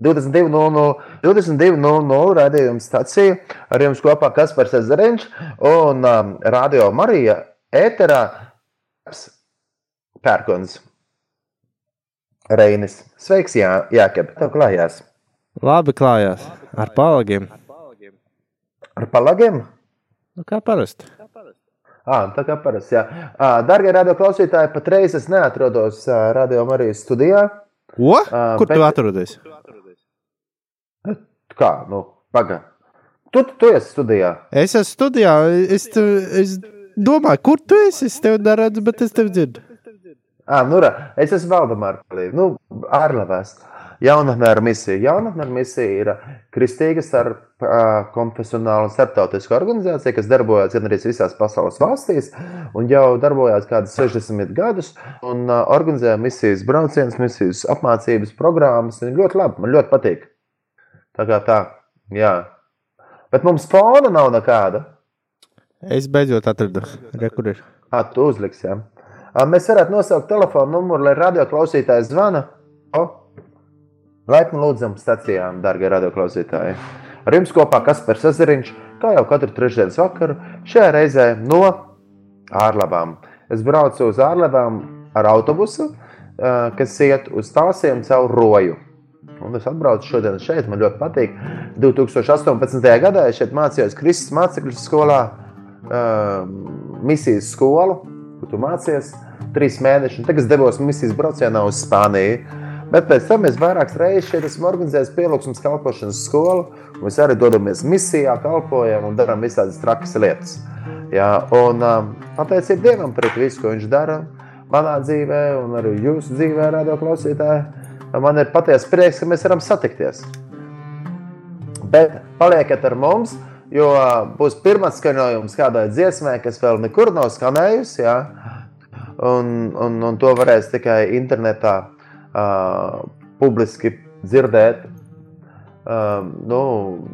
22.00 22 raidījuma stācija ar jums kopā Kaspars Zariņš un um, Radio Marija ēterā Pērkons Reinis. Sveiks, Jā, Jākab, tev klājās. Labi klājās. Ar palagiem. Ar palagiem? Nu, kā parasti. À, tā kā parasti, jā. À, dargie radio klausītāji, patreiz es neatrodos Radio Marijas studijā. Ko? Kur bet... tu atrodies? Kā? Nu, paga. Tu, tu esi studijā. Es esmu studijā. Es, tu, es domāju, kur tu esi. Es tevi neredzu, bet es tevi dzirdu. Ah, nu, ra, es esmu Valdemārs. Nu, ārlavēs. Jaunatnēra misija. Jaunatnēra misija ir kristīga starp uh, konfesionāla starptautiska organizācija, kas darbojas gan arī visās pasaules valstīs, un jau darbojās kādus 60 gadus, un uh, organizē misijas braucienus, misijas apmācības programmas. Ļoti labi, man ļoti patīk. Tā kā tā, jā. Bet mums fona nav nekāda. Es beidzot atradu, re, kur ir. Ah, tu uzliksi, jā. Mēs varētu nosaukt telefonu numuru, lai radio klausītājs zvana. O, laipni lūdzam stacijām, darbie radio klausītāji. Ar jums kopā Kaspars Zariņš, kā jau katru trešdienas vakaru, šajā reizē no ārlabām. Es braucu uz ārlabām ar autobusu, kas iet uz tālsiem caur roju. Un es atbraucu šodien šeit, man ļoti patīk. 2018. gadā es šeit mācījos Kristus mācekļu skolā, um, misijas skolu, kur tu mācies trīs mēnešus. Tagad es devos misijas braucienā uz Spāniju. Bet pēc tam mēs vairākas reizes šeit esam organizējuši pielūgsmes kalpošanas skolu. Mēs arī dodamies misijā, kalpojam un darām visādas trakas lietas. Jā, un um, pateicība Dievam par visu, ko Viņš dara manā dzīvē un arī jūsu dzīvē, radio klausītāji man ir patiesa prieks, ka mēs varam satikties. Bet palieciet ar mums, jo būs pirmā skaņojums kādai dziesmai, kas vēl nekur nav skanējusi. Ja? Un, un, un to varēs tikai internetā uh, publiski dzirdēt. Uh, nu,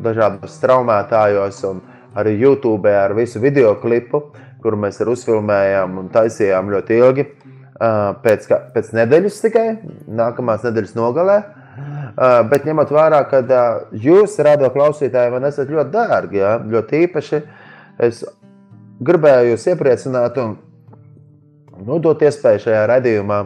dažādos straumētājos un arī YouTube ar visu video klipu, kuru mēs uzfilmējām un taisījām ļoti ilgi. Uh, pēc, pēc nedēļas tikai, nākamās nedēļas nogalē. Bet ņemot vērā, ka jūs, radio klausītāji, man esat ļoti dārgi, ja? ļoti īpaši, es gribēju jūs iepriecināt un nu, dot iespēju šajā redzējumā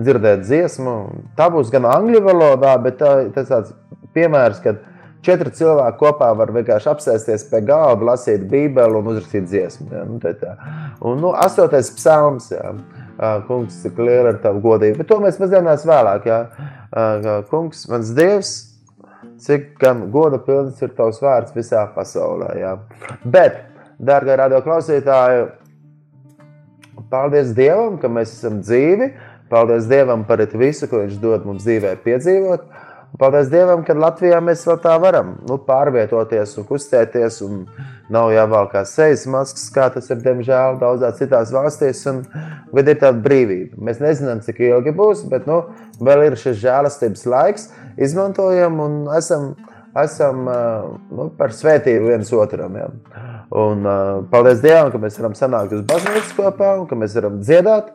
dzirdēt dziesmu. Tā būs gan angļu valodā, bet tā, tas tāds piemērs, kad četri cilvēki kopā var vienkārši apsēsties pie galda, lasīt Bībeli un uzrakstīt dziesmu. Ja? Nu, tā, tā. Un, nu, astotais psalms. Ja? Kungs, cik liela ir tava godība. Bet to mēs pazīstam vēlāk. Jā. Kungs, mans dievs, cik gan goda pilns ir tavs vārds visā pasaulē. Jā. Bet, dārgā radio klausītāji, paldies Dievam, ka mēs esam dzīvi. Paldies Dievam par visu, ko Viņš dod mums dzīvē piedzīvot. Paldies Dievam, ka Latvijā mēs vēl tā varam nu, pārvietoties un kustēties. Un nav jāvalkās sejas maskas, kā tas ir diemžēl daudzās citās valstīs. Un, bet ir tāda brīvība. Mēs nezinām, cik ilgi būs, bet nu, vēl ir šis žēlastības laiks. Izmantojam un esam, esam nu, par svētību viens otram. Ja. Un, paldies Dievam, ka mēs varam sanākt uz baznīcas kopā un ka mēs varam dziedāt.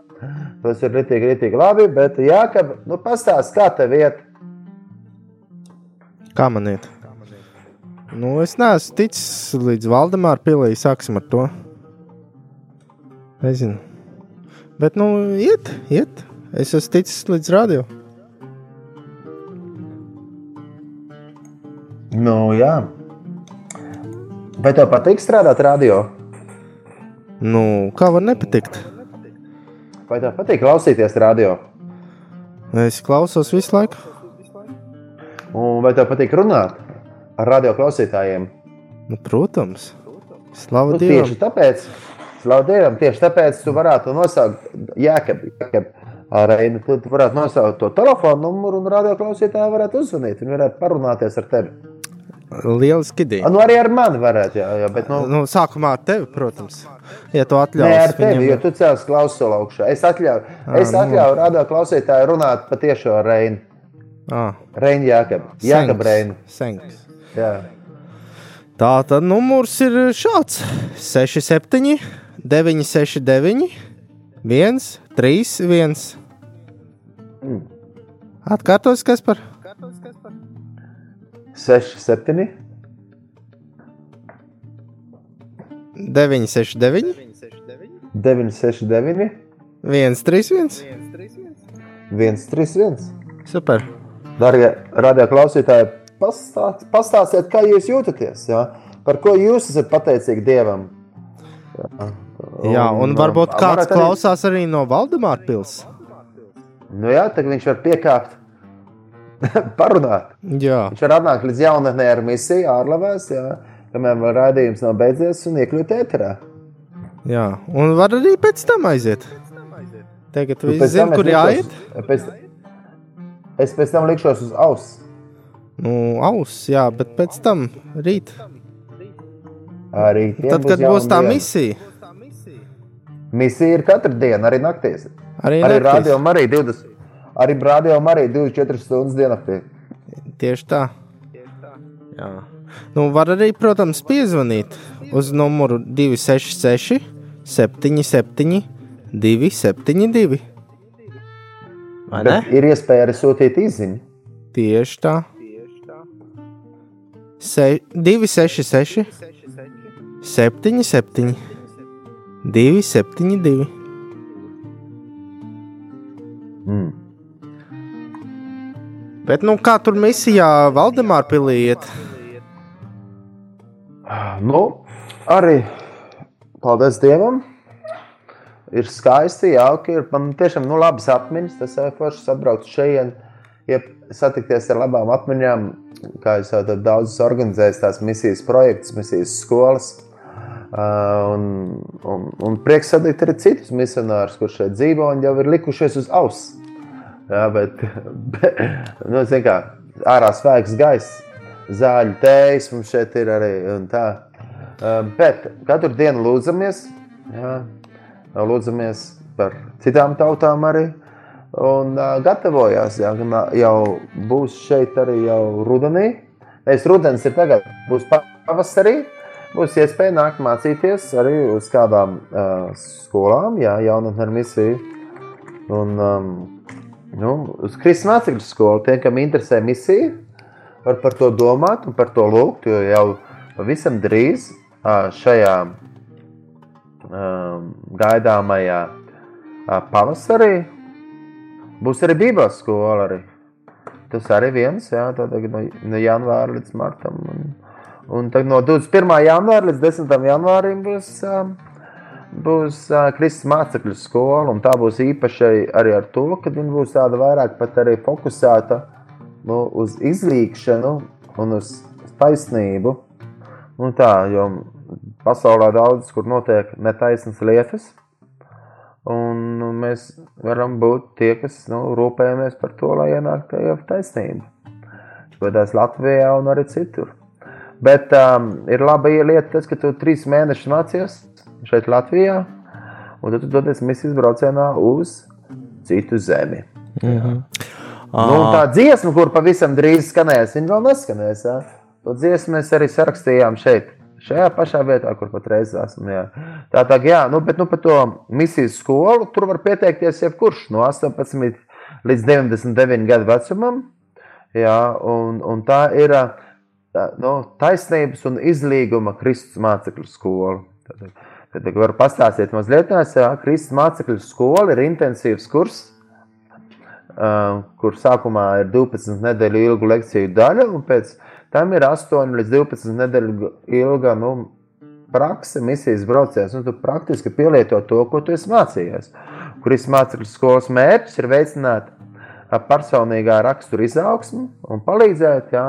Tas ir ritīgi, ritīgi labi. Bet, jā, ka, nu, pastāst, kā tev iet Kā man iet? Nu, es neesmu ticis līdz Valdemāra pilī. Sāksim ar to. Nezinu. Bet, nu, iet, iet. Es esmu ticis līdz radio. Nu, jā. Vai tev patīk strādāt radio? Nu, kā var nepatikt? Vai tev patīk klausīties radio? Es klausos visu laiku. Un vai tev patīk runāt radio klausītājiem? Nu, protams, Slavu nu, Dievam. Tieši tāpēc, Slavu Dievam, tieši tāpēc tu varētu nosaukt Jēkabu. Reini, tu, tu varētu nosaukt to telefonu numuru, un radio klausītāji varētu uzzvanīt. Viņi varētu parunāties ar tevi. Lieliski ideja. Nu, arī ar mani varētu, jā, jā bet, nu, nu, sākumā ar tevi, protams. Ja tu atļauj. Nē, ar tevi, viņam... jo tu cēlies klausulu augšā. Es atļauju, es nu. atļauju radio klausītāju runāt patiešo ar Reini. Ah. Reini Jākab. Jākab Reini. Senks. Jā. Tā tad numurs ir šāds. 67, 969, 1, 3, 1. Mm. Atkārtos, kas par? 6, 7, 9, 6, 9, 9, 6, 9, 1, 3, 1. 1, 3, 1. Super. Darbie radio klausītāji, pastā, pastāstiet, kā jūs jūtaties. Ja? Par ko jūs esat pateicīgi Dievam? Jā, Jā un varbūt kāds arī- klausās arī no Valdemāra pilsētas. Nu jā, tad viņš var piekāpt, parunāt. Jā, Viņš var atnākt līdz jaunatnē ar misiju ārlavēs, jā, kamēr vēl raidījums nav beidzies un iekļūt ēterā. jā. Un var arī pēc tam aiziet. Tagad Nu, viss zina, kur jāiet. Pēc, es pēc tam likšos uz auss. Nu, auss, jā, bet pēc tam rīt. Arī Tad, kad būs tā diena. misija, Misija ir katru dienu, arī naktīs. arī, Arī rādio arī 20. Arī rādio arī 24 stundas diennaktī. Tieši tā. Jā. Nu, var arī, protams, piezvanīt uz numuru 266, 77, 272. Vai ne? Bet ir iespēja arī sūtīt izziņu. Tieši tā. Se, 266, 77, 272. Mm. Bet, nu, kā tur misijā Valdemāra pilī iet? Nu, arī paldies Dievam. Ir skaisti, jauki. Ir man tiešām nu, labas atmiņas. Tas ir forši atbraukt šeit, ja satikties ar labām atmiņām. Kā jau teicu, daudzas organizējas tās misijas projekts, misijas skolas. Un, un, un prieks satikt arī citus misionārus, kurš šeit dzīvo un jau ir likušies uz auss. Jā, bet, bet nu, kā, ārā svaigs gaiss, zāļu tējas mums šeit ir arī. Bet katru dienu lūdzamies, jā, lūdzamies par citām tautām arī. Un uh, gatavojās, jā, gan, jau būs šeit arī jau rudenī. Nevis rudens ir tagad, būs pavasarī. Būs iespēja nākt mācīties arī uz kādām uh, skolām, jā, jaunatnē misiju. Un, um, nu, uz Kristus mācekļu skolu tiem, kam interesē misija, var par to domāt un par to lūgt, jo jau pavisam drīz ā, šajā um, gaidāmajā ā, pavasarī būs arī Bībeles skola. Arī. Tas arī viens, jā, tātad no, no janvāra līdz martam. Un, un tad no 21. janvāra līdz 10. janvārim būs, ā, būs ā, Kristus mācekļu skola. un Tā būs īpaši arī ar to, ka viņa būs tāda vairāk pat arī fokusēta nu, uz izlīkšanu un uz taisnību. Nu, tā, jo pasaulē daudz kur notiek netaisnas lietas. Un nu, mēs varam būt tie, kas nu, rūpējamies par to, lai ienāktu tajā taisnība. Godās Latvijā un arī citur. Bet um, ir laba lieta, tas, ka tu trīs mēnešus mācījies šeit, Latvijā, un tad tu dodies misijas braucienā uz citu zemi. Mhm. Nu, un tā dziesma, kur pavisam drīz skanēs, viņa vēl neskanēs. Ja? To dziesmu mēs arī sarakstījām šeit, šajā pašā vietā, kur patreiz esam. Jā. Tā tā, jā, nu, bet nu, par to misijas skolu tur var pieteikties jebkurš no 18 līdz 99 gadu vecumam. Jā, un, un tā ir tā, nu, taisnības un izlīguma Kristus mācekļu skola. Tad, tad var pastāstīt mazliet, jā, Kristus mācekļu skola ir intensīvs kurs. Uh, kur sākumā ir 12 nedēļu ilga lekciju daļa, un pēc tam ir 8 līdz 12 nedēļu ilga nu, praksa, misijas brauciens. Tu praktiski pielieto to, ko tu esi mācījies. Kuris mācekļu skolas mērķis ir veicināt personīgā rakstura izaugsmu un palīdzēt jā,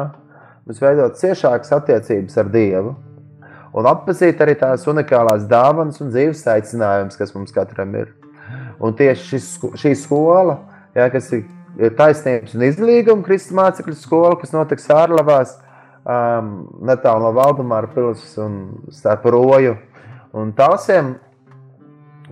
mums veidot ciešākas attiecības ar Dievu. Un atpazīt arī tās unikālās dāvanas un dzīves aicinājumus, kas mums katram ir. Un tieši šis, šī skola, jā, kas ir taisnības un izlīguma Kristus mācekļu skola, kas notiks ārlavās, um, netālu no Valdemāra pilsētas un starp roju un tālsiem.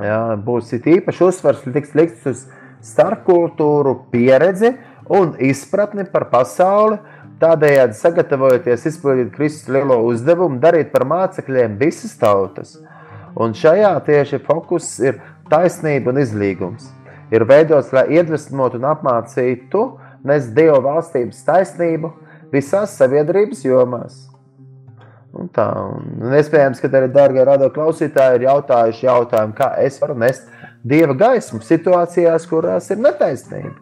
Jā, būs īpaši uzsvars tiks likts uz starpkultūru pieredzi un izpratni par pasauli, tādējādi sagatavojoties izpildīt Kristus lielo uzdevumu, darīt par mācekļiem visas tautas. Un šajā tieši fokus ir taisnība un izlīgums. Ir veidots, lai iedvesmotu un apmācītu, nes Dieva valstības taisnību, visās sabiedrības jomās. Un tā, un iespējams, ka arī dārgie radio klausītāji ir jautājuši jautājumu, kā es varu nest dieva gaismu situācijās, kurās ir netaisnība.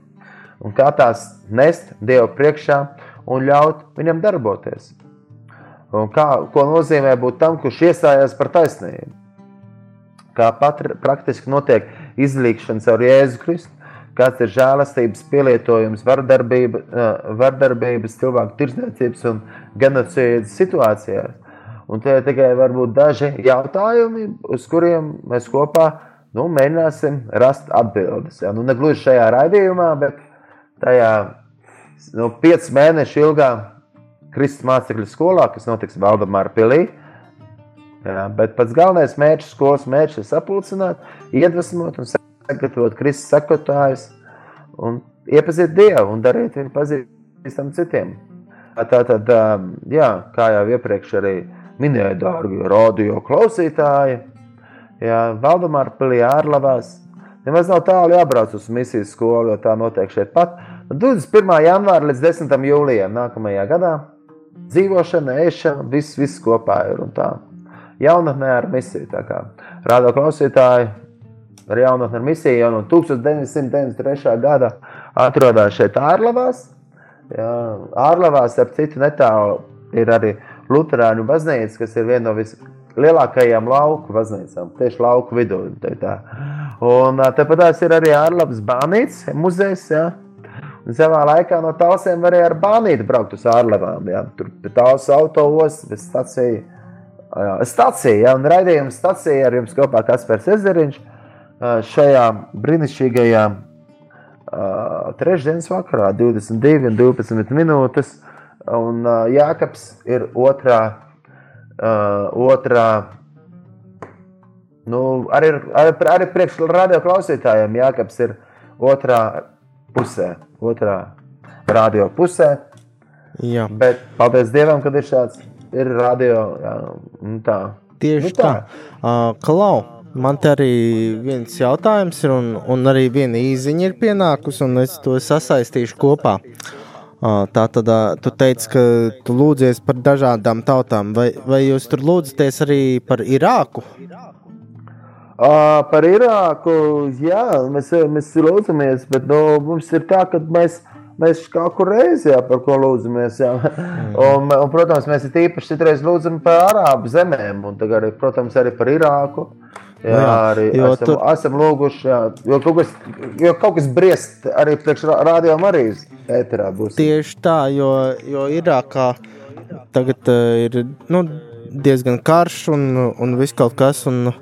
Un kā tās nest dievu priekšā un ļaut viņam darboties. Un kā, ko nozīmē būt tam, kurš iestājās par taisnību? Kā pat praktiski notiek izlīkšana caur Jēzu Kristu, kāds ir žēlastības pielietojums vardarbība, vardarbības, cilvēku tirdzniecības un genocīdas situācijās. Un tie ir tikai daži jautājumi, uz kuriem mēs kopā nu, mēģināsim rast atbildes. Ja? Nu, ne gluži šajā raidījumā, bet tajā nu, piecu mēnešu ilgā Kristus mācekļu skolā, kas notiks Valdemāra pilī. Ja? Bet pats galvenais mērķis, skolas mērķis ir sapulcināt, iedvesmot un sagatavot Kristus sekotājus un iepazīt Dievu un darīt viņu pazīstam citiem. Tātad, jā, kā jau iepriekš arī minēja dārgi radio klausītāji. Jā, Valdemāra pilī ārlavās. Nemaz nav tālu jābrauc uz misijas skolu, jo tā notiek šeit pat. 21. janvāra līdz 10. jūlijam nākamajā gadā dzīvošana, ēšana, viss, viss kopā ir un tā. Jaunatnē ar misiju. Tā kā rādo klausītāji ar jaunatnē ar misiju jau no 1993. gada atrodas šeit ārlavās. Jā, ārlavās, ap citu netālu ir arī Lutāņu baznīca, kas ir viena no vislielākajām lauku baznīcām, tieši lauku vidū. Tā. Un tāpat ir arī ārlapas bānītes, muzejs. Ja? Un savā laikā no tālsiem varēja ar bānīti braukt uz ārlevām. Ja? Tur bija tāls autos, bez stacija. Jā, stacija, ja, un raidījuma stacija ar jums kopā Kaspars Ezeriņš šajā brīnišķīgajā trešdienas vakarā, 22 un 12 minūtes. Un Jākaps ir otrā, otrā nu, arī, arī, arī priekš radio klausītājiem Jākaps ir otrā pusē, otrā radio pusē. Jā. Bet paldies Dievam, kad ir šāds ir radio. Jā, tā. Tieši Nu tā. tā. Uh, Klau, man te arī viens jautājums ir, un, un arī viena īziņa ir pienākusi, un es to sasaistīšu kopā. Tā tad tu teici, ka tu lūdzies par dažādām tautām, vai, vai jūs tur lūdzaties arī par Irāku? Uh, par Irāku, jā, mēs, mēs lūdzamies, bet nu, mums ir tā, ka mēs, mēs kaut kur reizē par ko lūdzamies. Jā. Un, un, protams, mēs īpaši citreiz lūdzam par Arābu zemēm, un tagad, protams, arī par Irāku. Jā, Jā, arī jo esam, tur- esam lūguši, jā, jo kaut kas, jo kaut kas briest arī priekš radio Marijas ēterā būs. Tieši tā, jo, jo Irākā tagad uh, ir nu, diezgan karš un, un viss kaut kas, un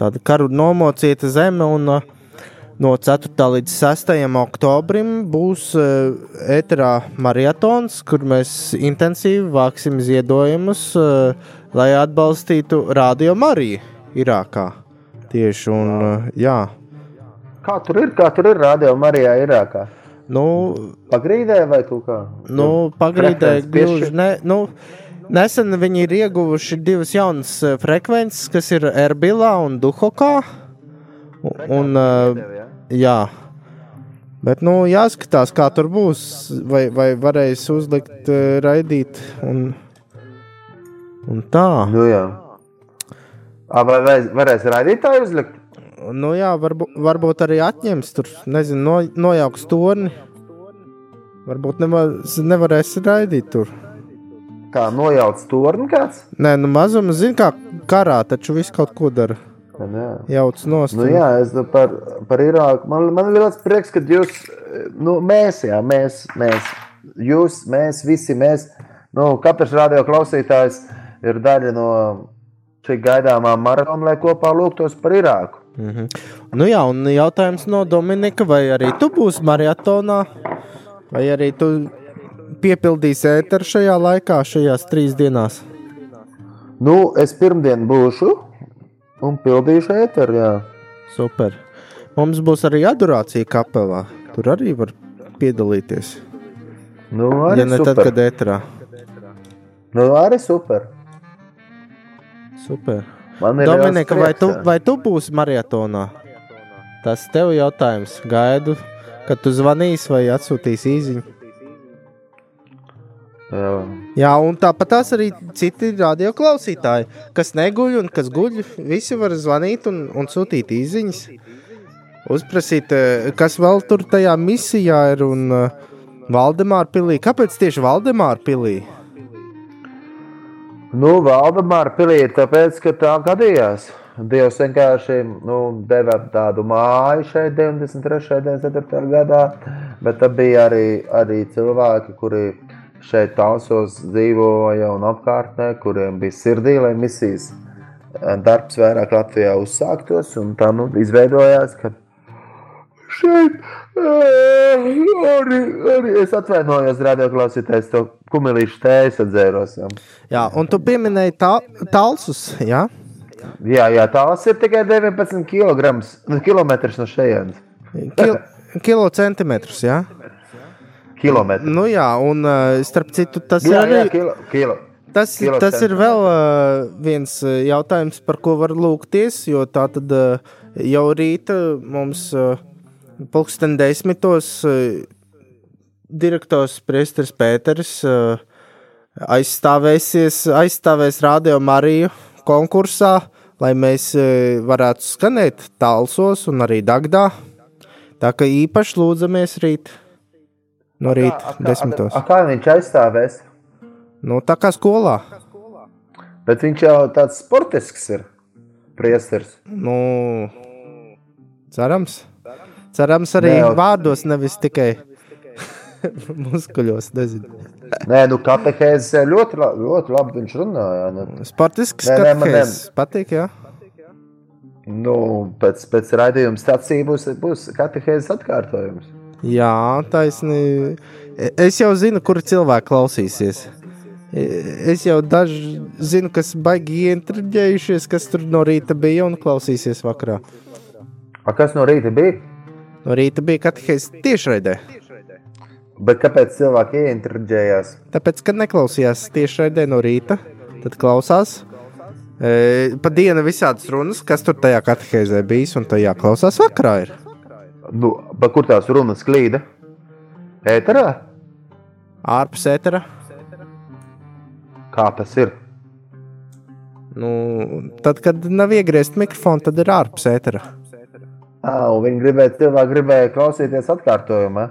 tāda karu nomocīta zeme. Un, uh, no 4. līdz 6. oktobrim būs uh, ēterā maratons, kur mēs intensīvi vāksim ziedojumus, uh, lai atbalstītu Radio Mariju Irākā. Tieši, un, uh, jā, Kā tur ir? Kā tur ir radio Marijā Irākā? nu, Pagrīdē vai kaut kā? Nu, pagrīdē gluži ne. Nu, nesen viņi ir ieguvuši divas jaunas eh, frekvences, kas ir Erbilā un Duhokā. Un, un, eh, Jā. jā. Bet, nu, jāskatās, kā tur būs. Vai, vai varēs uzlikt, eh, raidīt un, un tā. Nu, jā. Vai, varēs raidītāju uzlikt? Nu, jā, varbūt, varbūt arī atņems tur, nezinu, no, nojauks torni. Varbūt nemaz, nevarēs raidīt tur. Kā nojauts torni kāds? Nē, nu mazuma zina, kā karā, taču viss kaut ko dara. Jā. Jauc nost. Nu, jā, es nu par, par Irāku. Man, man ir ļoti prieks, ka jūs, nu, mēs, jā, mēs, mēs, jūs, mēs, visi mēs, nu, katrs radio klausītājs ir daļa no šī gaidāmā maratona, lai kopā lūgtos par Irāku. Mm -hmm. Nu jā, un jautājums no Dominika, vai arī tu būsi maratonā, vai arī tu piepildīsi ēteru šajā laikā, šajās trīs dienās? Nu, es pirmdien būšu un pildīšu ēteru, jā. Super. Mums būs arī adorācija kapelā. Tur arī var piedalīties. Nu, arī Ja ne super. tad, kad ēterā. Nu, arī super. Super. Dominika, vai tu, vai tu būsi maratonā? Tas tev jautājums. Gaidu, kad tu zvanīsi vai atsūtīsi īziņu. Jā. Jā, un tāpat arī citi radioklausītāji, kas neguļ un kas guļ. Visi var zvanīt un, un sūtīt īsiņas. Uzprasīt, eh, kas vēl tur tajā misijā ir un uh, Valdemāra pilī. Kāpēc tieši Valdemāra pilī? Nu, Valdemāra ir tāpēc, ka tā gadījās. Dievs vienkārši nu, deva tādu māju šeit 93. un 94. gadā, bet tad bija arī, arī cilvēki, kuri šeit tālsos dzīvoja un apkārtnē, kuriem bija sirdī, lai misijas darbs vairāk Latvijā uzsāktos, un tā nu, izveidojās, ka šeit arī, arī es atvainojos radioklausītājs to kumilīšu tējas atzēros. Jā. Un tu pieminēji tā, talsus, jā? Jā, jā, tās ir tikai 19 kg no šejienes. Kil, kilo centimetrus, jā? Kilometri. Nu jā, un uh, starp citu tas Jā, ir jā, arī... kilo, kilo. Tas, Kilo tas ir vēl uh, viens jautājums, par ko var lūgties. Jo tā tad uh, jau rīta mums, uh, pulksten desmitos, uh, direktors Priesteris Pēters uh, aizstāvēsies, aizstāvēs Radio Mariju konkursā, lai mēs uh, varētu skanēt Talsos un arī Dagdā. Tā kā īpaši lūdzamies rīt no rīta desmitos. A, kā viņš aizstāvēs? Nu, tā kā skolā. Bet viņš jau tāds sportisks ir. Priesteris. Nu, cerams. Cerams, arī jau- vārdos, nevis tikai muskuļos. Nezinu. Nē, nu, katehēzes ļoti, la- ļoti labi viņš runāja. Nu, Sportisks nē, man skatījums. Patīk, jā. nu, pēc, pēc raidījuma stācija būs, būs katehēzes atkārtojums. Jā, taisni. Es jau zinu, kur cilvēki klausīsies. Es jau daži zinu, kas baigi ieintriģējušies, kas tur no rīta bija un klausīsies vakarā. A, kas no rīta bija? No rīta bija katehēs tiešraidē. Bet kāpēc cilvēki ieintriģējās? Tāpēc, kad neklausījās tiešraidē no rīta, tad klausās. E, pa dienu visādas runas, kas tur tajā katehēzē bijis, un tajā klausās vakarā. Ir. Nu, kur tās runas klīda? Ēterā? Ārpus ētera. Kā tas ir? Nu, tad, kad nav iegriezt mikrofonu, tad ir ārpus ētera. Un viņi gribēja, cilvēki gribēja klausīties atkārtojumā.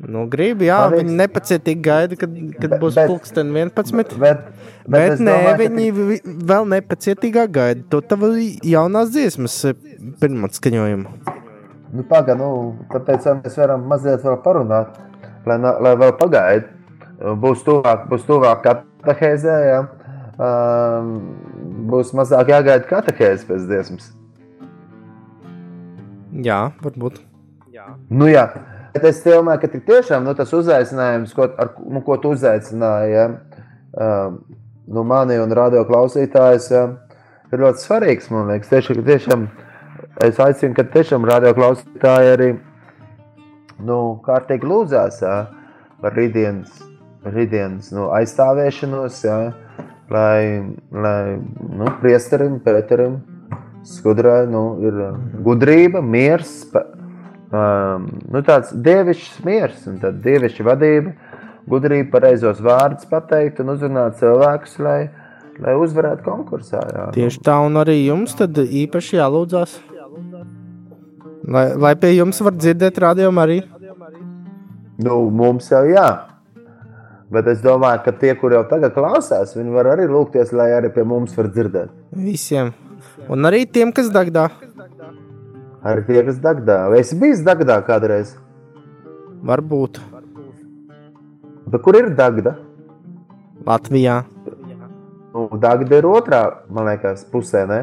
Nu, gribu, jā, Pareizi. viņi nepacietīgi gaida, kad, kad būs bet- pulksten 11. Bet, Bet, bet, bet nē, domāju, ka viņi vi- vēl nepacietīgāk gaida to tavu jaunās dziesmas eh, pirmatskaņojumu. Nu, Pagaidām, nu, tāpēc mēs varam mazliet vēl parunāt, lai, lai vēl pagaidi. Būs tuvāk, būs tuvāk katehēzē, ja? um, būs mazāk jāgaida katehēzes pēc dziesmas. Jā, varbūt. Nu, jā, bet es domāju, ka tik tiešām nu, tas uzaicinājums, ko, ar, nu, ko tu uzaicināji, ja? um, nu, mani un radio klausītājus, ja? ir ļoti svarīgs. Man liekas, tieši, ka tiešām es aicinu, ka tiešām radio klausītāji arī nu, kārtīgi lūdzās ja? par rītdienas, rītdienas nu, aizstāvēšanos, ja? lai, lai nu, priesterim, Pēterim, skudrai nu, ir uh, gudrība, miers, um, nu, tāds dievišķs miers un dievišķa vadība, gudrība pareizos vārdus pateikt un uzrunāt cilvēkus, lai, lai uzvarētu konkursā. Jā. Tieši tā, un arī jums tad īpaši jālūdzās. Lai, lai pie jums var dzirdēt rādījumu arī. Nu, mums jau jā. Bet es domāju, ka tie, kur jau tagad klausās, viņi var arī lūgties, lai arī pie mums var dzirdēt. Visiem. Un arī tiem, kas dagdā. Arī tie, kas Dagdā. Vai esi bijis Dagdā kādreiz? Varbūt Bet kur ir Dagda? Latvijā. Nu, Dagda ir otrā, man liekas, pusē, ne?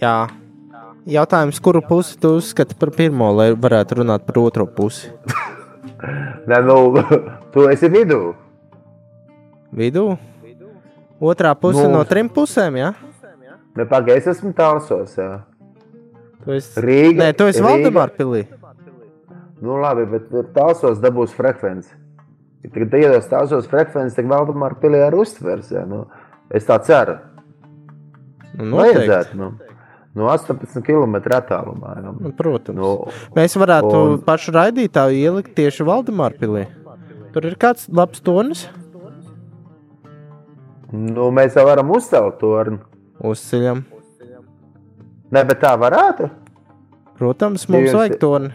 Jā. Jautājums, kuru pusi tu uzskati par pirmo, lai varētu runāt par otro pusi? Nē, nu, tu esi vidū. Vidū? Otrā puse Nu. no trim pusēm, jā? Ne, pagaidi, es esmu tālsos, jā. Tu esi, Rīga. Nē, tu esi. Valdemāra pilī. Nu, labi, bet tālsos dabūs frekvenci. Tagad iedos tālsos frekvenci, tad Valdemāra pilī arī uztvers, jā. Nu, es tā ceru. Nu. Vajadzētu, nu. No 18 km attālumā. Nu, Nu. Protams. Nu, Mēs varētu Un- pašu raidītāju ielikt tieši Valdemāra pilī. Tur ir kāds labs tonis. Nu, mēs jau varam uzcelt torni. Uzceļam. Nē, bet tā varētu. Protams, mums Jūs- vajag torni.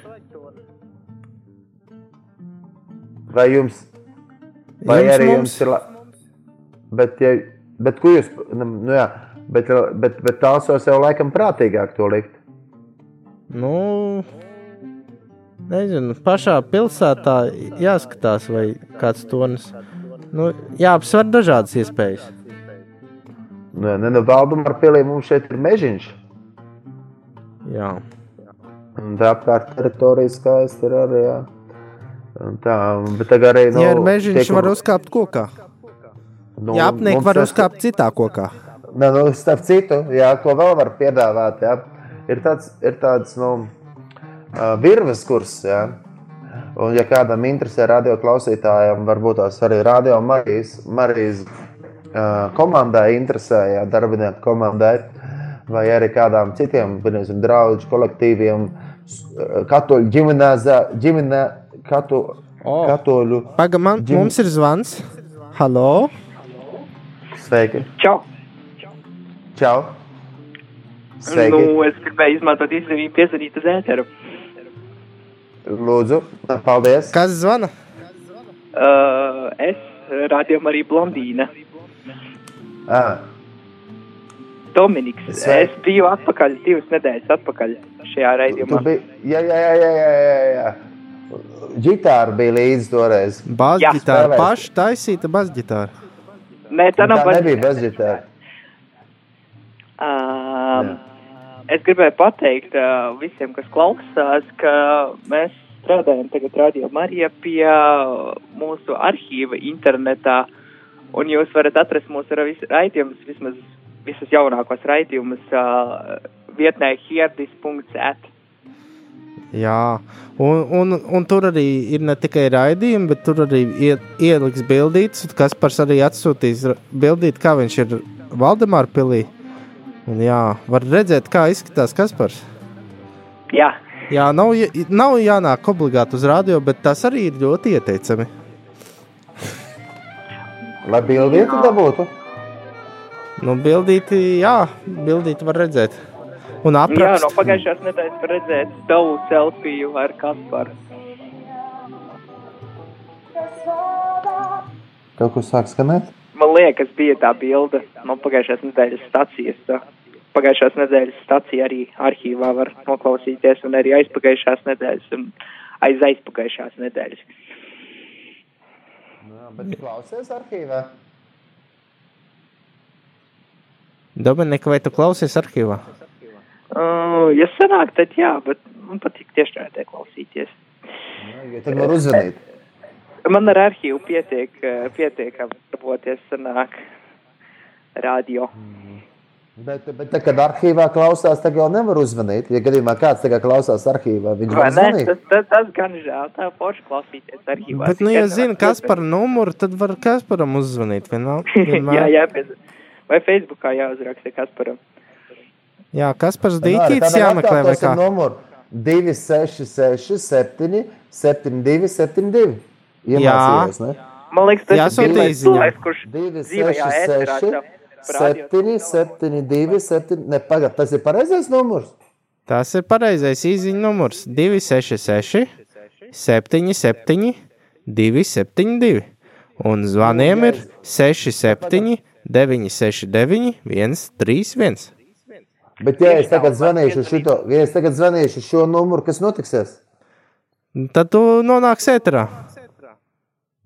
Vai jums, vai Jums, arī mums. jums ir. La... Bet, ja, bet, ko jūs. Nu, nu jā, bet, bet, bet tālsos jau laikam prātīgāk to likt. Nu, nezinu, pašā pilsētā jāskatās, vai kāds tornis. Nu, jāapsver dažādas iespējas. Nu, ne, nu, Valdumā pilī mums šeit ir mežiņš. Jā. Un tā apkārt teritorija skaisti ir arī. Jā. Un Tā, bet tagad arī. Nu, ja ir mežiņš, tiek- var uzkāpt kokā. nu, Ja apniek var tas- uzkāpt citā kokā. Nē, nu, starp citu, jā, ko vēl var piedāvāt, jā, ir tāds, ir tāds nu, virves kurs. Jā. Un, ja kādam interesē radio klausītājiem, varbūt tās arī radio Marijas, Marijas komandai interesē, darbinieku komandai, vai arī kādām citiem draugu kolektīviem, katoļu ģimenē, ģimenē katu, O. katoļu. Paga, man, Ģim- mums ir zvans. Halo! Sveiki! Čau! Čau! Sveiki! Nu, es gribēju izmantot izdevību piezvanīt uz ēteru. Lūdzu, paldies! Kas zvana? Uh, es rādījumu arī blondīna. Ah. Dominiks, Sveiki. es biju atpakaļ divas nedēļas atpakaļ šajā Tu raidījumā. biji, jā, jā, jā, jā, jā, jā. Gitāra bija līdzi toreiz. Basģitāra. Paša taisīta basģitāra. Nē, tā nav Tā pat. nebija bez gitāra. Um, es gribēju pateikt uh, visiem, kas klausās, ka mēs strādājam tagad Radio Marija pie uh, mūsu arhīva internetā, un jūs varat atrast mūsu raidījumus, vismaz visus jaunākos raidījumus uh, vietnē hierdis.at. Jā, un, un, un tur arī ir ne tikai raidījumi, bet tur arī ie, ieliks bildītas. un Kaspars arī atsūtīs bildīt, kā viņš ir Valdemāra pilī. Un jā, var redzēt, kā izskatās Kaspars. Jā, Jā, nav, nav jānāk obligāti uz radio, bet tas arī ir ļoti ieteicami. Lai bildītu dabūtu. Nu, bildīti, jā, bildīti var redzēt. Un jā aprakst. no pagājušās nedēļas var redzēt tavu selfiju ar Kasparu. Kaut kas sāk skanēt? Man liekas, bija tā bilde no pagājušās nedēļas stācijas. Tā. Pagājušās nedēļas stācija arī arhīvā var noklausīties, un arī aizpagājušās nedēļas un aiz aizpagājušās nedēļas. Jā, bet klausies arhīvā. Dominika, vai tu klausies arhīvā? Uh, ja sanāk, tad jā, bet man patīk tiešraidē klausīties. Jā, jo Tad var uzzvanīt. Man ar arhīvu pietiek, eh, pietiek apdarboties sanāk radio. Bet, bet tā, kad arhīvā klausās, tad jau nevar uzzvanīt. Ja gadījumā kāds tagad klausās arhīvā, viņš var zvanīt. Tas, tas, tas gan žēl, tā forši klausīties arhīvā. Bet, nu, ja zina, kas par numuru, tad var Kasparam uzzvanīt. vienal- vienmēr. jā, jā, bet vai Facebookā jāuzraksta Kasparam? jā Kaspars Dīķītis jāmeklē vai kā. Numuru 266, 7, 72, 72. Iemācījos, ne? Man liekas, tas ir pirmais cilvēks, kurš 2, dzīvajā 6, ēterā 6, savu radio 7, 7, 2, 7. Ne, pagaid, tas ir pareizais numurs. Tas ir pareizais īziņa numurs 266, 77, 272. Un zvaniem ir 67, 969, 131. Bet, ja es tagad zvanīšu šito, ja es tagad zvanīšu šo numuru, kas notiksies? Tad tu nonāksi ēterā.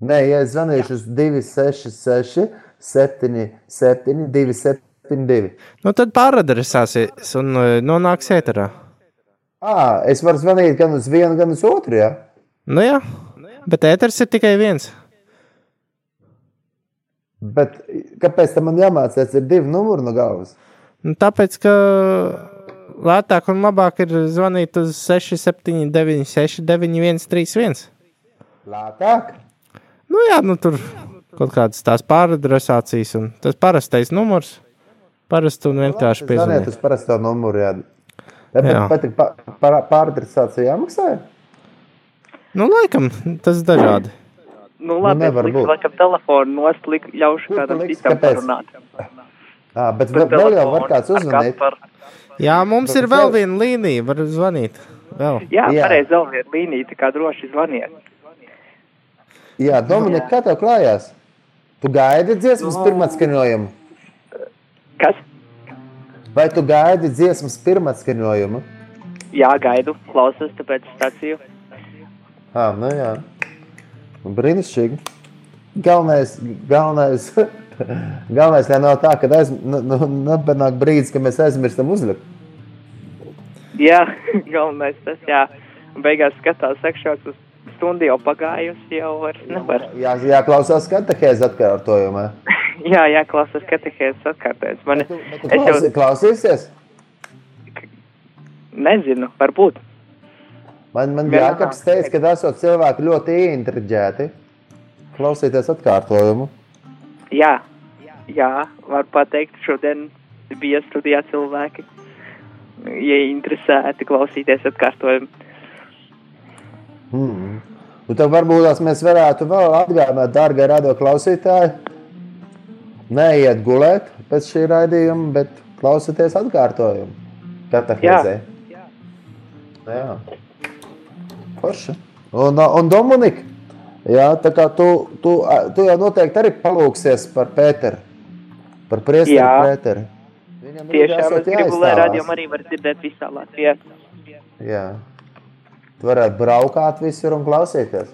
Nē, ja es zvanīšu uz 266, 7, 7, 272. Nu, tad pāradresēsies un eh, nonāks ēterā. Ah, es varu zvanīt gan uz vienu, gan uz otru. Ja? Nu jā, bet ēters ir tikai viens. Bet kāpēc tam man jāmācās? Ir divi numuri no galvas. Nu, tāpēc, ka lētāk un labāk ir zvanīt uz 679, 691, 31. Lētāk. Nu, jā, nu tur kaut kādas tās pāradresācijas un tas parastais numurs. Parasti un vienkārši piezvanīt. uz parasto numuru. Jā. Ja, bet, Jā. bet pa, pa, pāradresācija jāmaksā? Nu, laikam, tas ir dažādi. Nu, labi, nevar es likšu laikam telefonu nost, lik, ļaušu tu kādam liksi? citam Kāpēc? parunāt. À, bet Pa vēl, jau var kāds uzvanīt. Kasparu. Jā, mums Bet ir vēl vēl- viena līnija, var zvanīt. Vēl. Jā, Jā. pareizi vēl viena līnija, tā kā droši zvaniet. Jā, Dominika, kā tev klājās? Tu gaidi dziesmas Nu. pirmatskaņojumu? Kas? Vai tu gaidi dziesmas pirmatskaņojumu? Jā, gaidu, klausos, tāpēc stāciju. Ah, nu jā. Brīnišķīgi. Galvenais, galvenais, galvenais lai nav tā, ka aiz, nu, nu, nepanāk brīdis, kad mēs aizmirstam uzlikt. Jā, galvenais tas, jā. Beigās skatās sekšos uz stundu jau pagājusi, jau vairs nevar. Jā, jāklausās katehēzi atkārtojumā. Jā, jāklausās katehēs atkārtēs. Man, Tu, bet tu es jau klausi, klausīsies? nezinu, varbūt. Man, man Jā. Jākaps teica, ka esot cilvēki ļoti ieintriģēti. Klausīties atkārtojumu. Jā, jā, var pateikt, šodien bija studijā cilvēki, ja interesēti klausīties atkārtojumu. Mm. Un tad varbūt mēs varētu vēl atgādināt, dārgie radio klausītāji, neiet gulēt pēc šī raidījuma, bet klausieties atkārtojumu. Katehēzē. Jā. Jā. Forši. Un, un Dominika, jā, tā kā tu, tu, tu jau noteikti arī palūksies par Pēteru, par priesteru Jā. Pēteru. Viņam Tiešām es gribu, lai radio arī var dzirdēt visā Latvijā. Jā. Tu varētu braukāt visur un klausīties.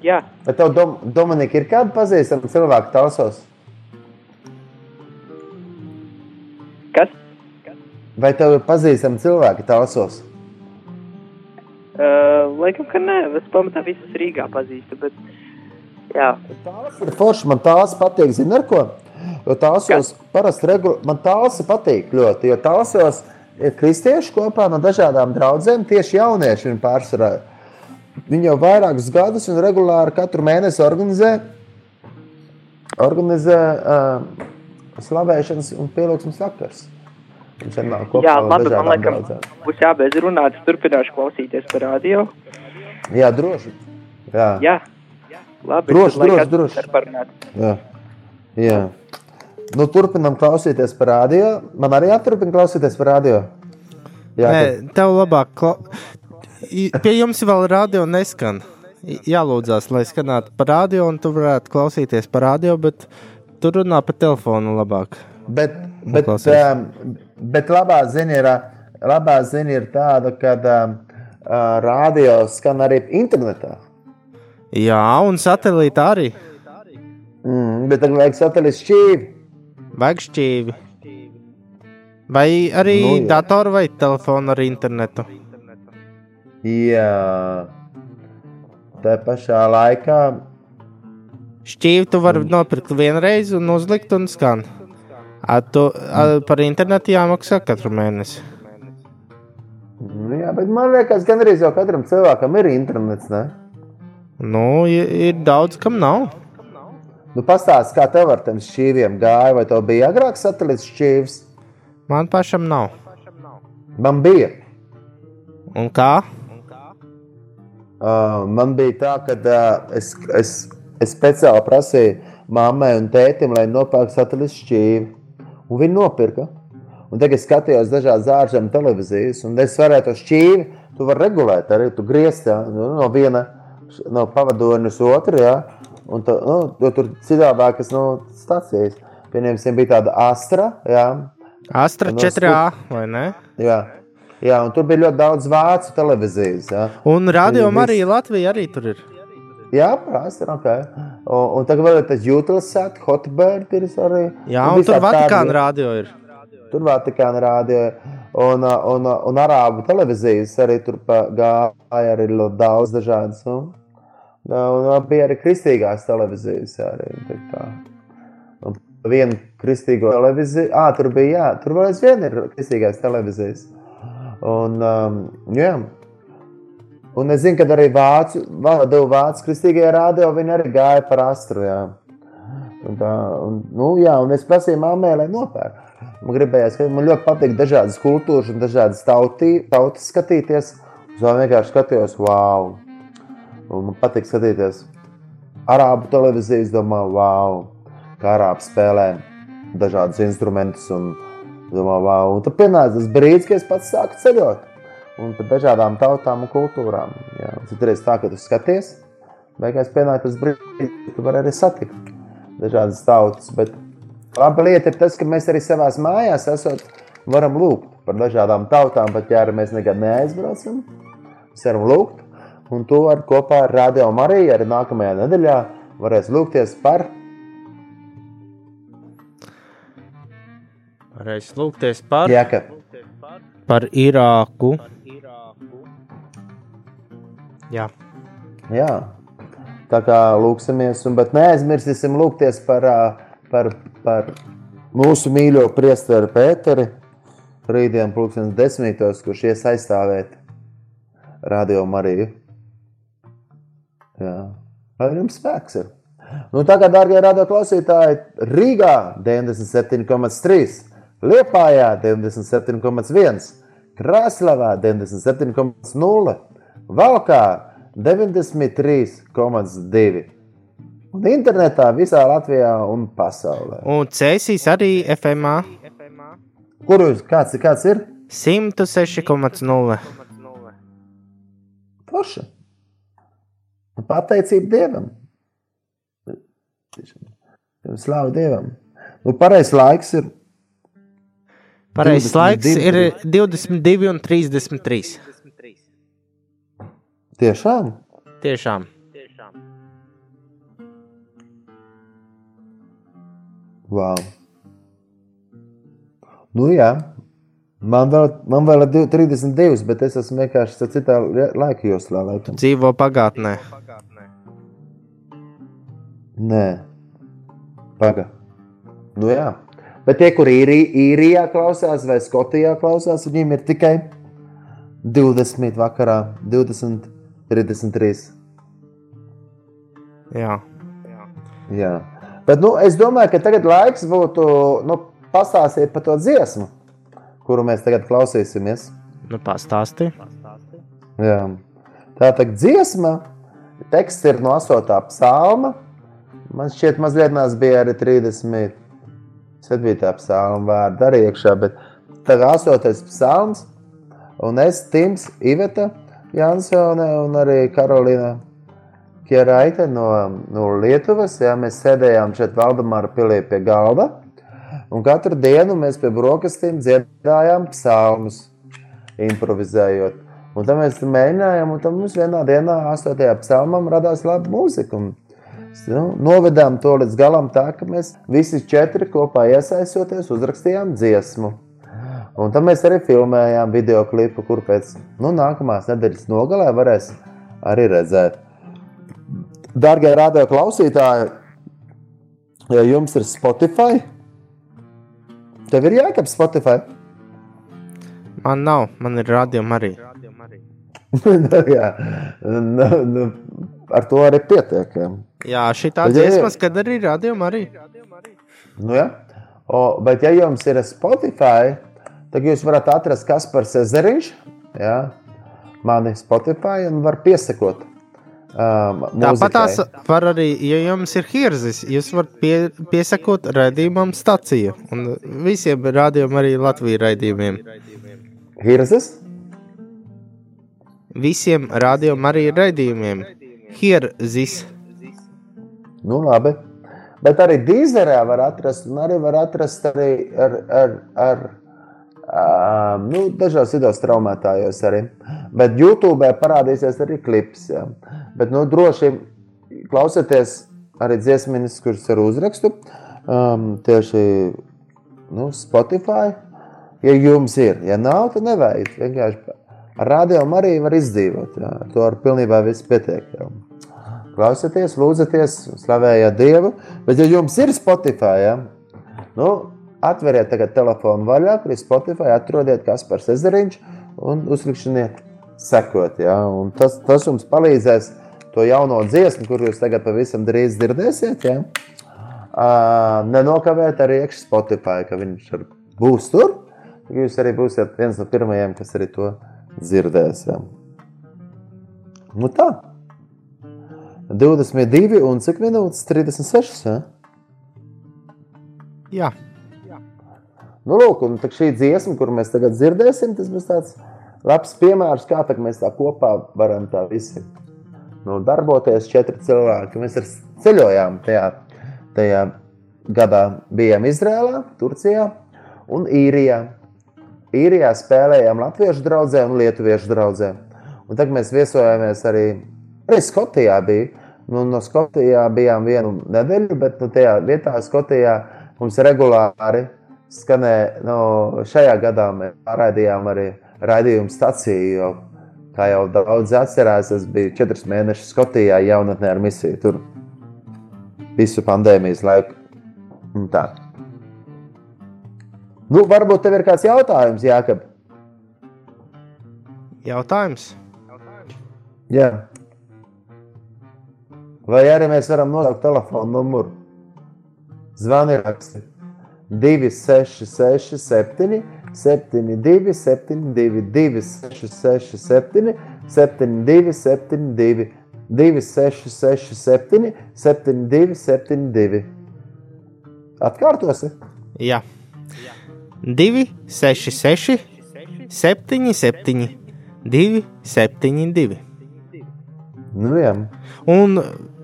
Jā, Bet tev, Dom Dominika, ir kāda pazīstama cilvēka tausos? kas? Vai tev ir pazīstama cilvēka tausos? Uh, laikam, ka nē, es pamatā visus Rīgā pazīstu, bet jā, Tās ir forši. Man tās patīk, zini, ar ko? Jo tās parasti regul... man tās patīk ļoti, jo tās jau kristieši kopā no dažādām draudzēm, tieši jaunieši ir pārsvarā. Viņi jau vairākus gadus un regulāri katru mēnesi organizē, organizē uh, slavēšanas un pielūgsmes vakars. Jā labi, man draudzēm. būs jābeidz runāt, es turpināšu klausīties par radio. Jā, droši. Jā. Jā, labi. Droši, droši, droši. Jā. Jā. Nu, turpinām klausīties par radio. Man arī jāturpina klausīties par radio. Jā, Nē, tad- tev labāk. Kla... Pie jums vēl radio neskan. Jālūdzās, lai skanētu pa radio, un tu varētu klausīties pa radio, bet tu runā pa telefonu labāk. bet, bet, um, bet labā ziņa ir, labā ziņa ir tāda, ka um, uh, radio skan arī internetā. Jā, un satelīta arī. Mm, bet tagad vajag satelītu šķīvi. Vajag šķīvi. Vai arī Nu, jā. datoru vai telefonu ar internetu. Jā. Tā pašā laikā Šķīvi tu vari nopirkt vienreiz un uzlikt un skan. A, tu, a, par internetu jāmaksā katru mēnesi. Nu, jā, bet man liekas, ka arī jau katram cilvēkam ir internets. Ne? Nu, ir, ir daudz, kam nav. Nu, Pastāstiet, kā tev ar tiem šķīviem gāja, vai tev bija agrāk satelīts šķīvis? Man pašam nav. Man bija. Un kā? Uh, man bija tā, ka uh, es, es, es speciāli prasīju mammai un tētim, lai nopērk satelītu šķīvi. Un viņi nopirka. Un tagad es skatījos dažādas ārzemju televīzijas, un es varēju to šķīvi, tu vari regulēt arī, tu griezt ja, nu, no viena no pavadoņa uz otru, ja, un tu, nu, tur citādākas nu, stācijas. Pieņemsim, bija tāda astra, ja, Astra No 4A vai ne? jā, jā, un tur bija ļoti daudz vācu televīzijas, ja. Un radio arī Latvija arī tur ir. Jā, prasa, ok. Un, un tagad vēl ir tas Jutelsat, Hotbird ir arī. Jā, Un un tur Vatikāna tādi- radio ir. Tur Vatikāna rādio. Un, uh, un, uh, un arābu televīzijas arī tur gāja arī ļoti daudz dažādas. Un, un, bija arī kristīgās televīzijas viena kristīgo televīziju, ah, tur bija, jā, tur vēl aizvien ir kristīgās televīzijas. Un, um, jā. Un es zinu, ka arī vācu, vācu, vācu kristīgajā rādio viņi arī gāja par astru. Jā. Un tā, un, nu, jā, un es prasīju mammai, lai nopērk. Man gribējās, ka man ļoti patīk dažādas kultūras un dažādas tautī, tautas skatīties. Es vienkārši skatījos, wow! Un man patīk skatīties. arābu televīzijas, domā, wow, kā arābi spēlē dažādus instrumentus. Un, domā, wow. un tad pienāca tas brīdis, kad es pats sāku ceļot. Un par dažādām tautām un kultūrām. Jā, citreiz tā, ka tu skaties, beigās pienāk tas brīdis, kad tu vari arī satikt dažādas tautas. Bet laba lieta ir tas, ka mēs arī savās mājās esot, varam lūgt par dažādām tautām, pat ja mēs nekad neaizbraucam. Mēs varam lūgt, un to ar kopā ar Radio Mariju arī nākamajā nedēļā varēs lūgties par. Varēs lūgties par, Jēka. par Irāku. Jā, Jā. Tā kā lūksimies, un, bet neaizmirsīsim lūgties par, par, par mūsu mīļo priesteri Pēteri. Rītdien, pulkstenis desmitos, kurš ies aizstāvēt Radio Mariju. Jā. Lai jums spēks ir. Nu, tā kā, dārgie radio klausītāji, Rīgā 97,3, Liepājā 97,1, Kraslavā 97,0, Valkā 93,2. Un internetā visā Latvijā un pasaulē. un Cēsīs arī FMA Kur jūs, kāds, kāds ir? 106,0. Forša. Pateicība Dievam. Slāvu Dievam. Nu, pareizais laiks ir Pareizais 22. laiks ir 22 un 33. tiešām. Tiešām. Wow. Nu, jā. Man vēl, man vēl ir div- 32, bet es esmu vienkārši citā la- laika joslā. Laikam. Dzīvo pagātnē. Nē, pagaidi. Nu, jā. Bet tie, kur īri, īrijā klausās vai Skotijā klausās, viņiem ir tikai 20 vakarā, 20, 33. Jā. Jā. Bet nu, es domāju, ka tagad laiks būtu nu, pastāstīt par to dziesmu, kuru mēs tagad klausīsimies. Nu, pastāsti. Jā. Tā tā dziesma, teksts ir no 8. psalma. Man šķiet, mazliet maz bija arī 37. psalma vārdi arī iekšā, bet tā kā 8. psalms, un es, Tims, Iveta, Jansone un arī Karolīna Kieraite no, no Lietuvas, jā, mēs sēdējām šeit Valdemāra pilī pie galda, un katru dienu mēs pie brokastīm dziedājām psalmus, improvizējot. Un tad mēs mēģinājām, un tad mums vienā dienā, 8. psalmam, radās laba mūzika. Nu, novedām to līdz galam tā, ka mēs visi četri kopā iesaistoties, uzrakstījām dziesmu. Un tad mēs arī filmējām video klipu, kur pēc nu, nākamās nedēļas nogalē varēs arī redzēt. Darbie radio klausītāji, ja jums ir Spotify, tev ir jākap Spotify. Man nav, man ir rādījuma arī. Nu, jā, nu, nu, ar to arī pietiek. Jā. Šī tā Bet, ja- dziesma, kad arī rādījuma arī. Nu, jā. O, bet, ja jums ir Spotify, tad jūs varat atrast Kaspars Ezeriņš, jā, mani Spotify, un var piesakot. Um, Tāpat tās var arī, ja jums ir hirzis, jūs varat pie, piesakot raidījumam staciju. Un visiem rādījumam arī Latvijas raidījumiem. Hirzes? Visiem rādījumam arī raidījumiem. Hirzis. Nu, labi. Bet arī dīzerē var atrast, un arī var atrast arī ar, ar, ar um, nu, dažos citos traumētājos arī. Bet YouTube parādīsies arī klips. Jā. Bet, nu, droši klausieties arī dziesminis, kurš ir uzrakstu um, tieši nu, Spotify. Ja jums ir, ja nav, tad nevajag. Vienkārši ar rādījumu arī var izdzīvot. Jā. Ar To ar pilnībā viss pietiek. Jā. Klausieties, lūdzieties, slavējiet Dievu. Bet, ja jums ir Spotify, ja, nu, atveriet tagad telefonu vaļā, kur ir Spotify, atrodiet Kaspars Ezeriņš un uzlikšaniet sekot. Ja, un tas, tas jums palīdzēs to jauno dziesmu, kur jūs tagad pavisam drīz dzirdēsiet. Ja. Uh, nenokavēt arī iekšā Spotify, ka viņš ar- būs tur. Jūs arī būsiet viens no pirmajiem, kas arī to dzirdēs. Ja. Nu tā. 22 un cik minūtes? 36. Ja? Jā, Nu, lūk, un šī dziesma, kur mēs tagad dzirdēsim, tas būs tāds labs piemērs, kā tā, mēs tā kopā varam tā visi nu, darboties. Četri cilvēki. Mēs ceļojām tajā, tajā gadā. Bijām Izrēlā, Turcijā un Īrijā. Īrijā spēlējām latviešu draugzē un lietuviešu draugzē. Un tagad mēs viesojāmies arī, arī Skotijā. Bija. Nu, no Skotijā bijām vienu nedēļu, bet nu, tajā vietā Skotijā mums regulāri skanēja. Nu, šajā gadā mēs pārraidījām arī raidījumu staciju. Kā jau daudz atcerās, es biju četrus mēnešus Skotijā, jaunatnē ar misiju tur visu pandēmijas laiku. Tā. Nu, varbūt tev ir kāds jautājums, Jākab? jautājums. Jā. Vai arī mēs varam nosaukt telefonu numuru? Zvani raksti 266, 7, 72, 72, 266, 7, 72, 72, 266, 7, 72, 72. Atkārtosi. Jā, 2, 6, 6, 7, 7, 2, 7, 2. Nu, jā. Un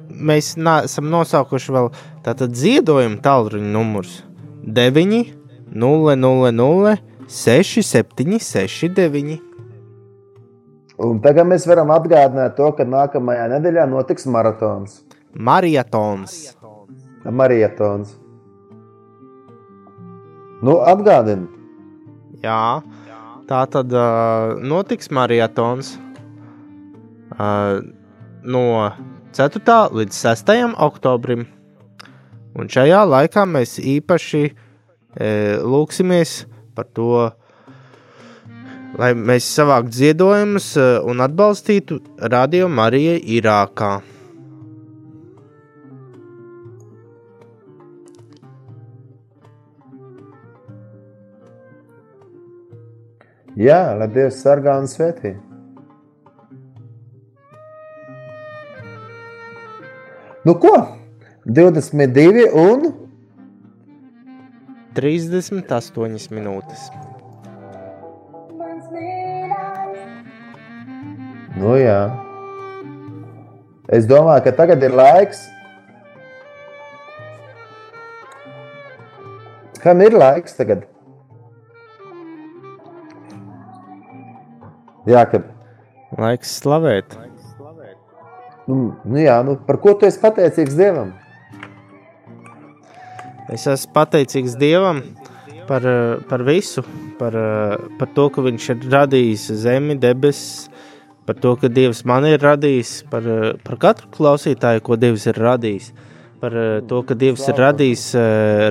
mēs neesam nosaukuši vēl tātad ziedojumu tālruņa numurus 9, 0, 0, 0, 6, 7, 6, 9. Un tagad mēs varam atgādināt to, ka nākamajā nedēļā notiks maratons. Marietons. Marietons. Nu, atgādini. Jā, tā tad uh, notiks marietons uh, no 4. līdz 6. oktobrim. Un šajā laikā mēs īpaši e, lūksimies par to, lai mēs savāktu ziedojumus e, un atbalstītu Radio Mariju Irākā. Jā, lai Dievs sargā un svētī. Nu, ko? 22 un 38 minūtes. Nu, jā. Es domāju, ka tagad ir laiks. Kam ir laiks tagad? Jā, ka. Laiks slavēt. Nu, nu jā, nu, par ko tu esi pateicīgs Dievam? Es esmu pateicīgs Dievam par, eh, par visu, par, eh, par to, ka Viņš ir radījis zemi, debesis, par to, ka Dievs man ir radījis, par, eh, par katru klausītāju, ko Dievs ir radījis, par to, ka Dievs ir radījis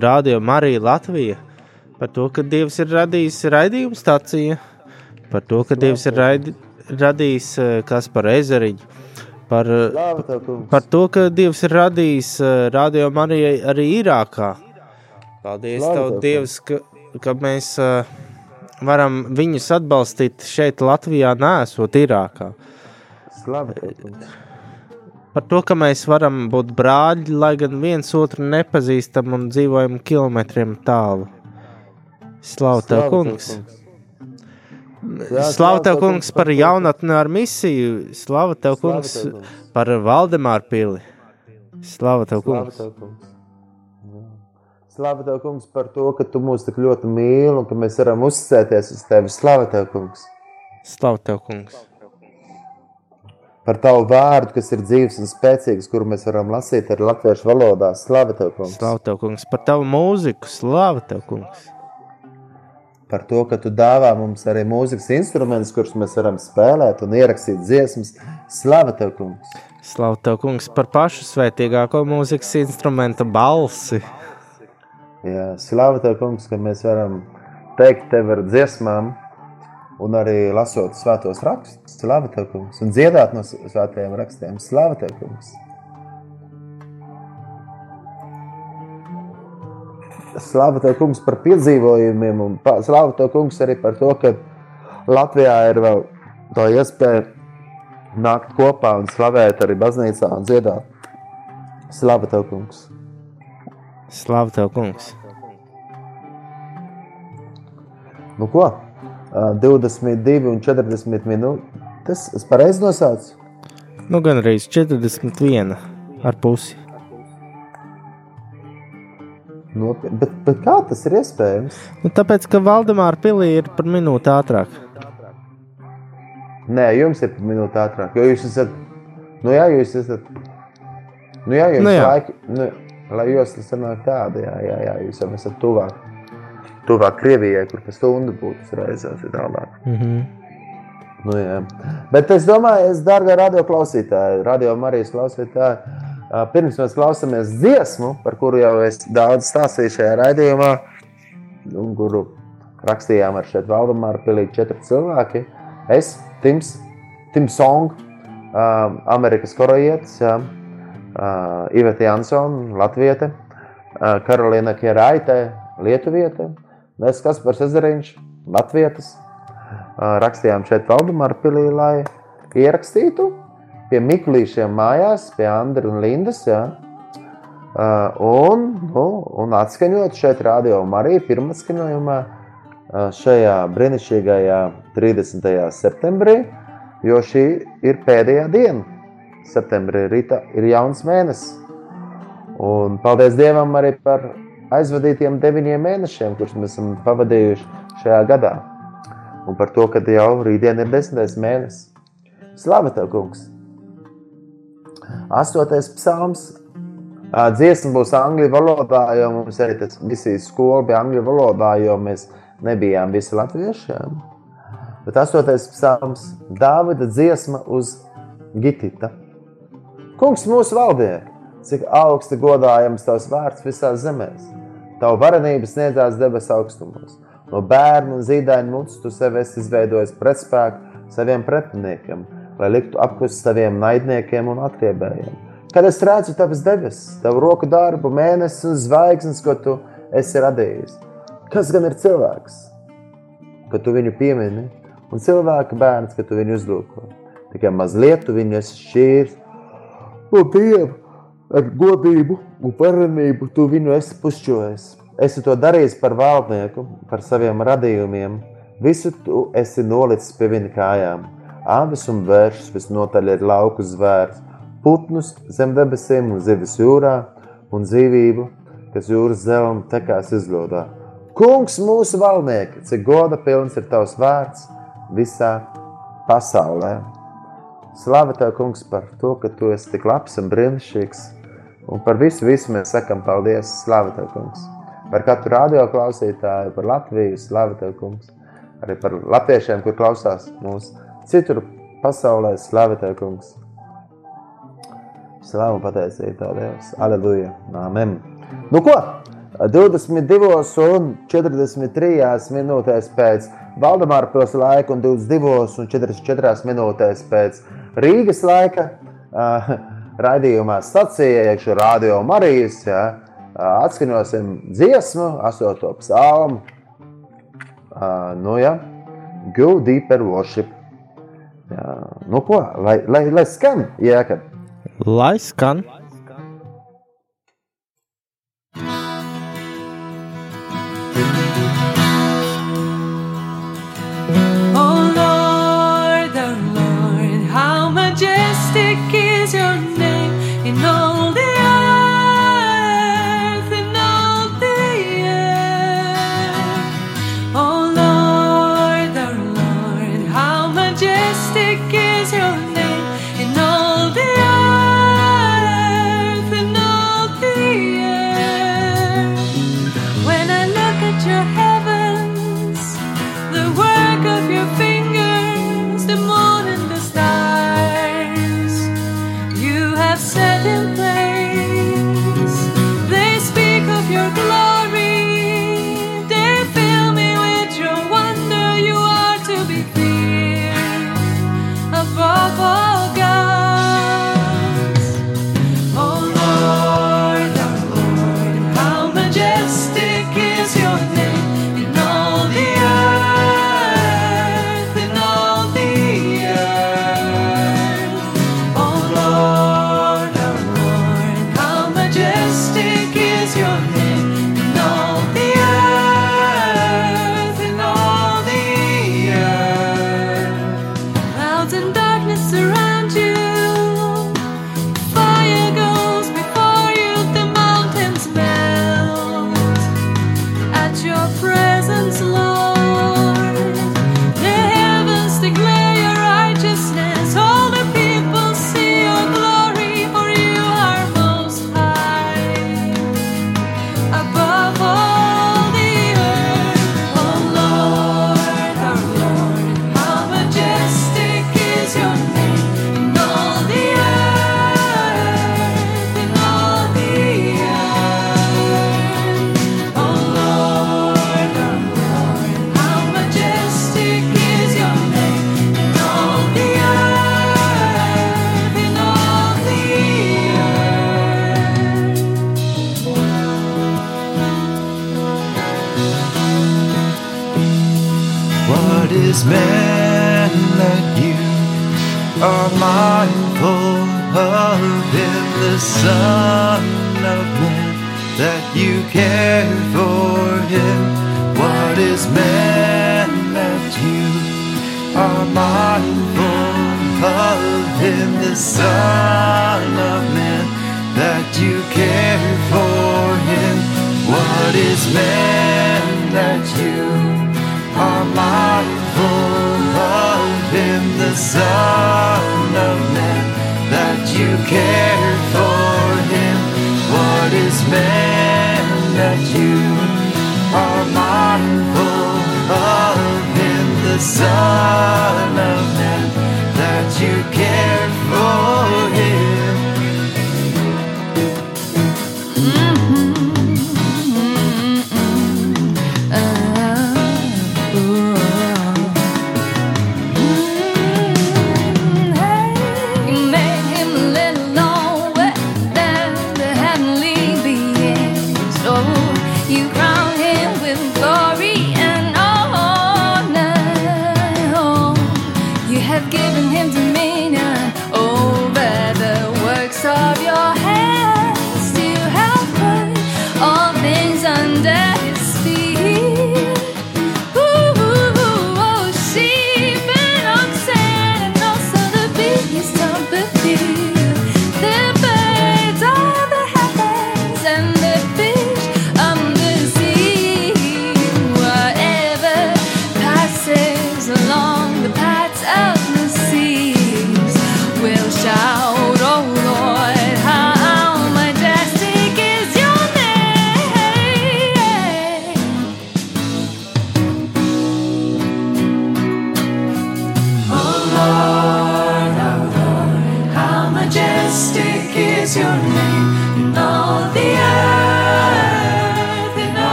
Radio Mariju Latviju, par to, ka Dievs ir radījis raidījumu stāciju, par to, ka Dievs ir raidi, radījis kas par ezeriņu. Par, par to, ka Dievs ir radījis uh, Radio Marijai arī Irākā. Paldies, Slāva Tev, tev, Dievs, ka, ka mēs uh, varam viņus atbalstīt šeit, Latvijā, nesot Irākā. Kungs. Par to, ka mēs varam būt brāļi, lai gan viens otru nepazīstam un dzīvojam kilometriem tālu. Slavu Tev, kungs! Jā, Slavu Tev, kungs, par jaunatni ar misiju! Slavu Tev, kungs, kungs. par Valdemāru pili! Slavu Tev, kungs! Slāva tev, kungs, par to, ka tu mūs tik ļoti mīli un ka mēs varam uzticēties uz tevi. Slāva tev, kungs. Slavu Tev, kungs! Par tavu vārdu, kas ir dzīves un spēcīgs, kuru mēs varam lasīt arī latviešu valodā. Slāva tev, kungs. Slavu Tev, kungs! Par Tavu mūziku! Slavu Tev, kungs! Par to, ka tu dāvā mums arī mūzikas instrumentus, kurus mēs varam spēlēt un ierakstīt dziesmas. Slāva tev, kungs. Slavu Tev, kungs, par pašu svētīgāko mūzikas instrumentu balsi! Jā, slāva tev, kungs, ka mēs varam teikt tev ar dziesmām un arī lasot svētos rakstus. Slāva tev, kungs, un dziedāt no svētajiem rakstiem. Slāva tev, kungs. Slāva tev, kungs, par piedzīvojumiem, un slāva tev, kungs, arī par to, ka Latvijā ir vēl tā iespēja nākt kopā un slavēt arī baznīcā un dziedāt. Slava tev, kungs! Slava tev, kungs! Nu ko? 22 un 40 minūtes. Es pareizi nosaucu. Nu, gan arī 41 ar pusi. Nopietni. Bet, bet kā tas ir iespējams? Nu, tāpēc, ka Valdemāra pilī ir par minūti ātrāk. Nē, jums ir par minūti ātrāk. Jo jūs esat. Nu, jā, jūs esat. Nu, jā, jums Nu, jā. laiki. Nu, lai jūs tas sanāk tāda, jā, jā, jā, jūs jau esat tuvāk. Tuvāk Krievijai, kur pa stundu būtu ir tālāk. Mm -hmm. Nu, jā. Bet es domāju, es, dārgā radio klausītāji, radio Marijas klausītāji, ā, pirms mēs klausāmies dziesmu, par kuru jau es daudz stāstīju šajā raidījumā, un kuru rakstījām ar šeit Valdemāru pilī četri cilvēki. Es, Tims, Tims Song, Amerikas korejietis, ā, Iveta Jansona, Latviete, ā, Karolīna Keraite, Lietuviete, mēs Kaspars Ezeriņš, Latvietis, Ā, rakstījām šeit Valdemāra pilī, lai ierakstītu pie Mikulīšiem mājās, pie Andra un Lindas, jā. Ā, un, nu, un atskaņot šeit radio Mariju pirmatskaņojumā ā, šajā brīnišķīgajā 30. septembrī, jo šī ir pēdējā diena. Septembrī rīta ir jauns mēnesis. Un paldies Dievam arī par aizvadītiem deviņiem mēnešiem, kurus mēs esam pavadījuši šajā gadā un par to, ka jau rītdien ir desmitais mēnesis. Slava tev, kungs! Astotais psalms. Dziesma būs angļu valodā, jo mums arī tas misijas skola bija angļu valodā, jo mēs nebijām visi latvieši. jā. Bet astotais psalms - Dāvida dziesma uz Gitita. Kungs mūsu valdē, cik augsti godājams tavs vārds visās zemēs. Tavu varenību sniedzās debesu augstumos. No bērna un zīdaiņa mutes tu sev esi izveidojis pretspēku saviem pretiniekiem, lai liktu apkust saviem naidniekiem un atriebējiem. Kad es redzu tavas debesis, tavu roku darbu, mēnesis un zvaigznes, ko tu esi radījis, kas gan ir cilvēks, ka tu viņu piemini, un cilvēka bērns, ka tu viņu uzlūko. Tikai mazliet tu viņu esi šķīrs, un Dievu ar godību un varenību tu viņu esi pušķojis. Esi to darījis par valdnieku, par saviem radījumiem. Visu tu esi nolicis pie viņa kājām. Avis un vēršs visnotaļ ir lauku zvērs, putnus zem debesīm un zivis jūrā, un dzīvību, kas jūras zelma tekās izlodā. Kungs mūsu valdnieki, cik goda pilns ir tavs vārds visā pasaulē. Slava tev, kungs, par to, ka tu esi tik labs un brīnišķīgs. Un par visu, visu mēs sakam paldies. Slava tev, kungs. Par katru radio klausītāju, par Latviju, slava tev, kungs. Arī par latviešiem, kur klausās mūsu citur pasaulē, slava tev, kungs. Slavu pateicību tev, Dievs. Aleluja. Amen. Nu ko? 22 un 43 minūtēs pēc Valdemāra pilsēta laika un 22 un 44 minūtēs pēc Rīgas laika uh, raidījumā stacija, iekšā radio Marijas, ja, atskaņosim dziesmu, 8. psalmu. Uh, nu, ja, go deeper worship. Jā, nu ko, lai, lai, lai skan, jēkab. Lai skan. Oh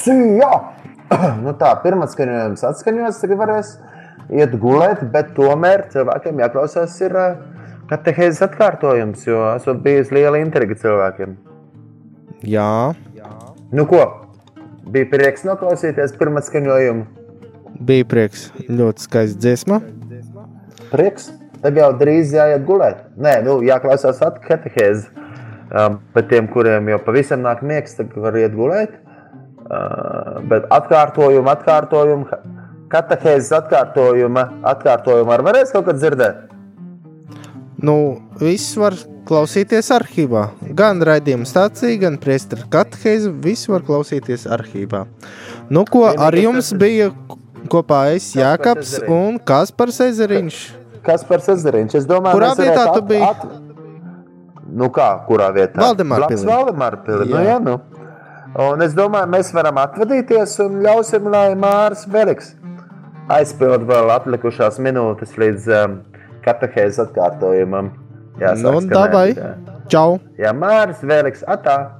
Stācijā! nu tā, pirmā skaņojums atskaņos, tagad varēs iet gulēt, bet tomēr cilvēkiem jāklausās ir ā, katehēzes atkārtojums, jo esot bijis liela intriga cilvēkiem. Jā, Nu ko, bija prieks noklausīties pirmā skaņojumu. bija prieks. Ļoti skaists dziesma. Prieks. Tagad jau drīz jāiet gulēt. Nē, nu, jāklausās atkatehēzi. Um, bet tiem, kuriem jau pavisam nāk miegs, tad var iet gulēt. Bet atkārtojumu, atkārtojumu, katehēzes atkārtojuma, atkārtojumu ar varēs kaut kad dzirdēt. Nu, viss var klausīties arhīvā. Gan raidījuma stācija, gan priestera katehēze. Viss var klausīties arhīvā. Nu, ko ar jums bija Kopā es, Jākaps Ezeriņš. un Kaspars Ezeriņš. Kas par Sazariņš? Es domāju, Kurā vietā tu biji? Nu kā, kurā vietā? Valdemāra pilī. Valdemāra pilī. Nu, jā, nu. Un es domāju, mēs varam atvadīties un ļausim, lai Mārs Veliks aizpild vēl atlikušās minūtes līdz um, katehēzes atkārtojumam. Jā, Nu, davai. Čau! Jā, Mārs Veliks, atā!